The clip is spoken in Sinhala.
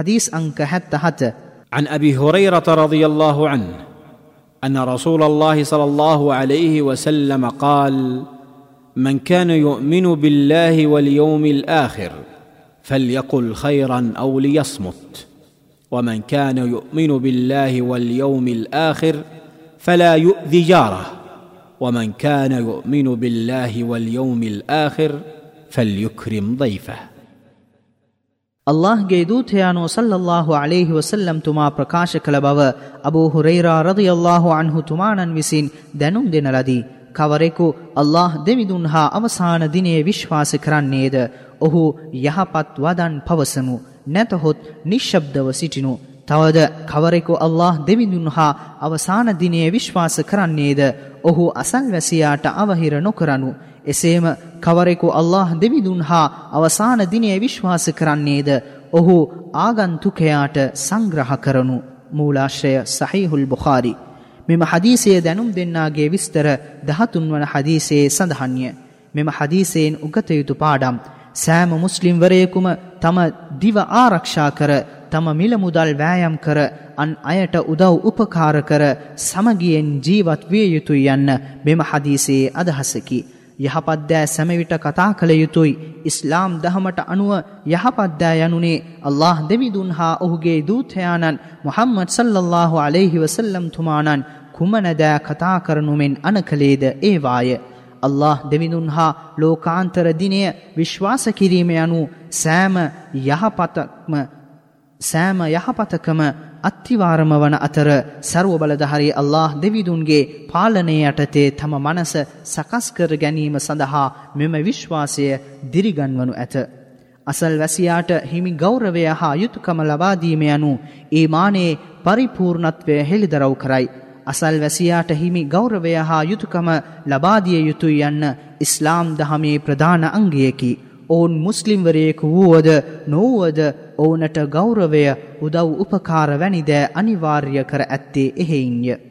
حديث أنك حتى حتى. عن أبي هريرة رضي الله عنه أن رسول الله صلى الله عليه وسلم قال من كان يؤمن بالله واليوم الآخر فليقل خيرا أو ليصمت. ومن كان يؤمن بالله واليوم الآخر فلا يؤذي جاره. ومن كان يؤمن بالله واليوم الآخر فليكرم ضيفه. ಅಲ್ಲಾಹ್ಗೆ ದೂತಯಾನು ಸಲ್ಲಲ್ಲಾಹು ಅಲೇಹಿ ವಸಲ್ಲಂ ತುಮಾ ಪ್ರಕಾಶ ಕಲಬವ ಅಬೂ ಹುರೈರಾ ರದಿಯಲ್ಲಾಹು ಅನ್ಹು ತುಮಾನನ್ವಿಸಿನ್ දැනුම්දෙනලදී කවරෙකු අල්له දෙවිදුන් හා අවසාන දිනේ විශ්වාස කරන්නේද? ඔහු යහපත් වදන් පවසනු නැතහොත් නිශ්ශබ්දව සිටිනු. තවද කවරෙකු අල්له දෙවිඳුන් හා අවසාන දිනයේ විශ්වාස කරන්නේද ඔහු අසල්වැසියාට අවහිර නොකරනු. එසේම කවරෙකු අල්له දෙවිඳුන් හා අවසාන දිනයේ විශ්වාස කරන්නේද ඔහු ආගන්තුකයාට සංග්‍රහ කරනු. මූලාශ්‍රය සහිහුල් බුඛාරි. මෙම හදීසය දැනුම් දෙන්නාගේ විස්තර දහතුන්වන හදීසයේ සඳහන්ය. මෙම හදීසයෙන් උගතයුතු පාඩම්. සෑම මුස්ලිම්වරයෙකුම තම දිව ආරක්ෂා කර තම මිල මුදල් වෑයම් කර අන් අයට උදව් උපකාර කර සමගියෙන් ජීවත් විය යුතුය යන්න මෙම හදීසේ අදහසකි. යහපත්දෑ සැමවිට කතා කළ යුතුයි ඉස්ලාම් දහමට අනුව යහපත්දෑ යනුනේ අල්له දෙවිදුන් හා ඔහුගේ දූතයාණන් මොහම්මත් සල්ලල්له අලෙහි වසල්ලම් තුමානන් කුමනදෑ කතා කරනුමෙන් අන කළේද ඒවාය. අල්له දෙවිඳුන් හා ලෝකාන්තර දිනය විශ්වාස කිරීම යනු සෑම යහපතක්ම සෑම යහපතකම අත්තිවාරම වන අතර සර්ව බලධහරි අල්له දෙවිදුන්ගේ පාලනය යටතේ තම මනස සකස්කර ගැනීම සඳහා මෙම විශ්වාසය දිරිගන්වනු ඇත. අසල් වැසියාට හිමි ගෞරවය හා යුතුකම ලබාදීම යනු ඒ මානේ පරිපූර්ණත්වය හෙළිදරව් කරයි. අසල් වැසියාට හිමි ගෞරවය හා යුතුකම ලබාදිය යුතුයි යන්න ඉස්ලාම් දහමේ ප්‍රධාන අංගයකි. ඔවුන් මුස්ලිම්වරයෙකු වුවද නොවුවද ඔවුනට ගෞරවය උදව් උපකාර වැනි දෑ අනිවාර්ය කර ඇත්තේ එහෙයින්ය.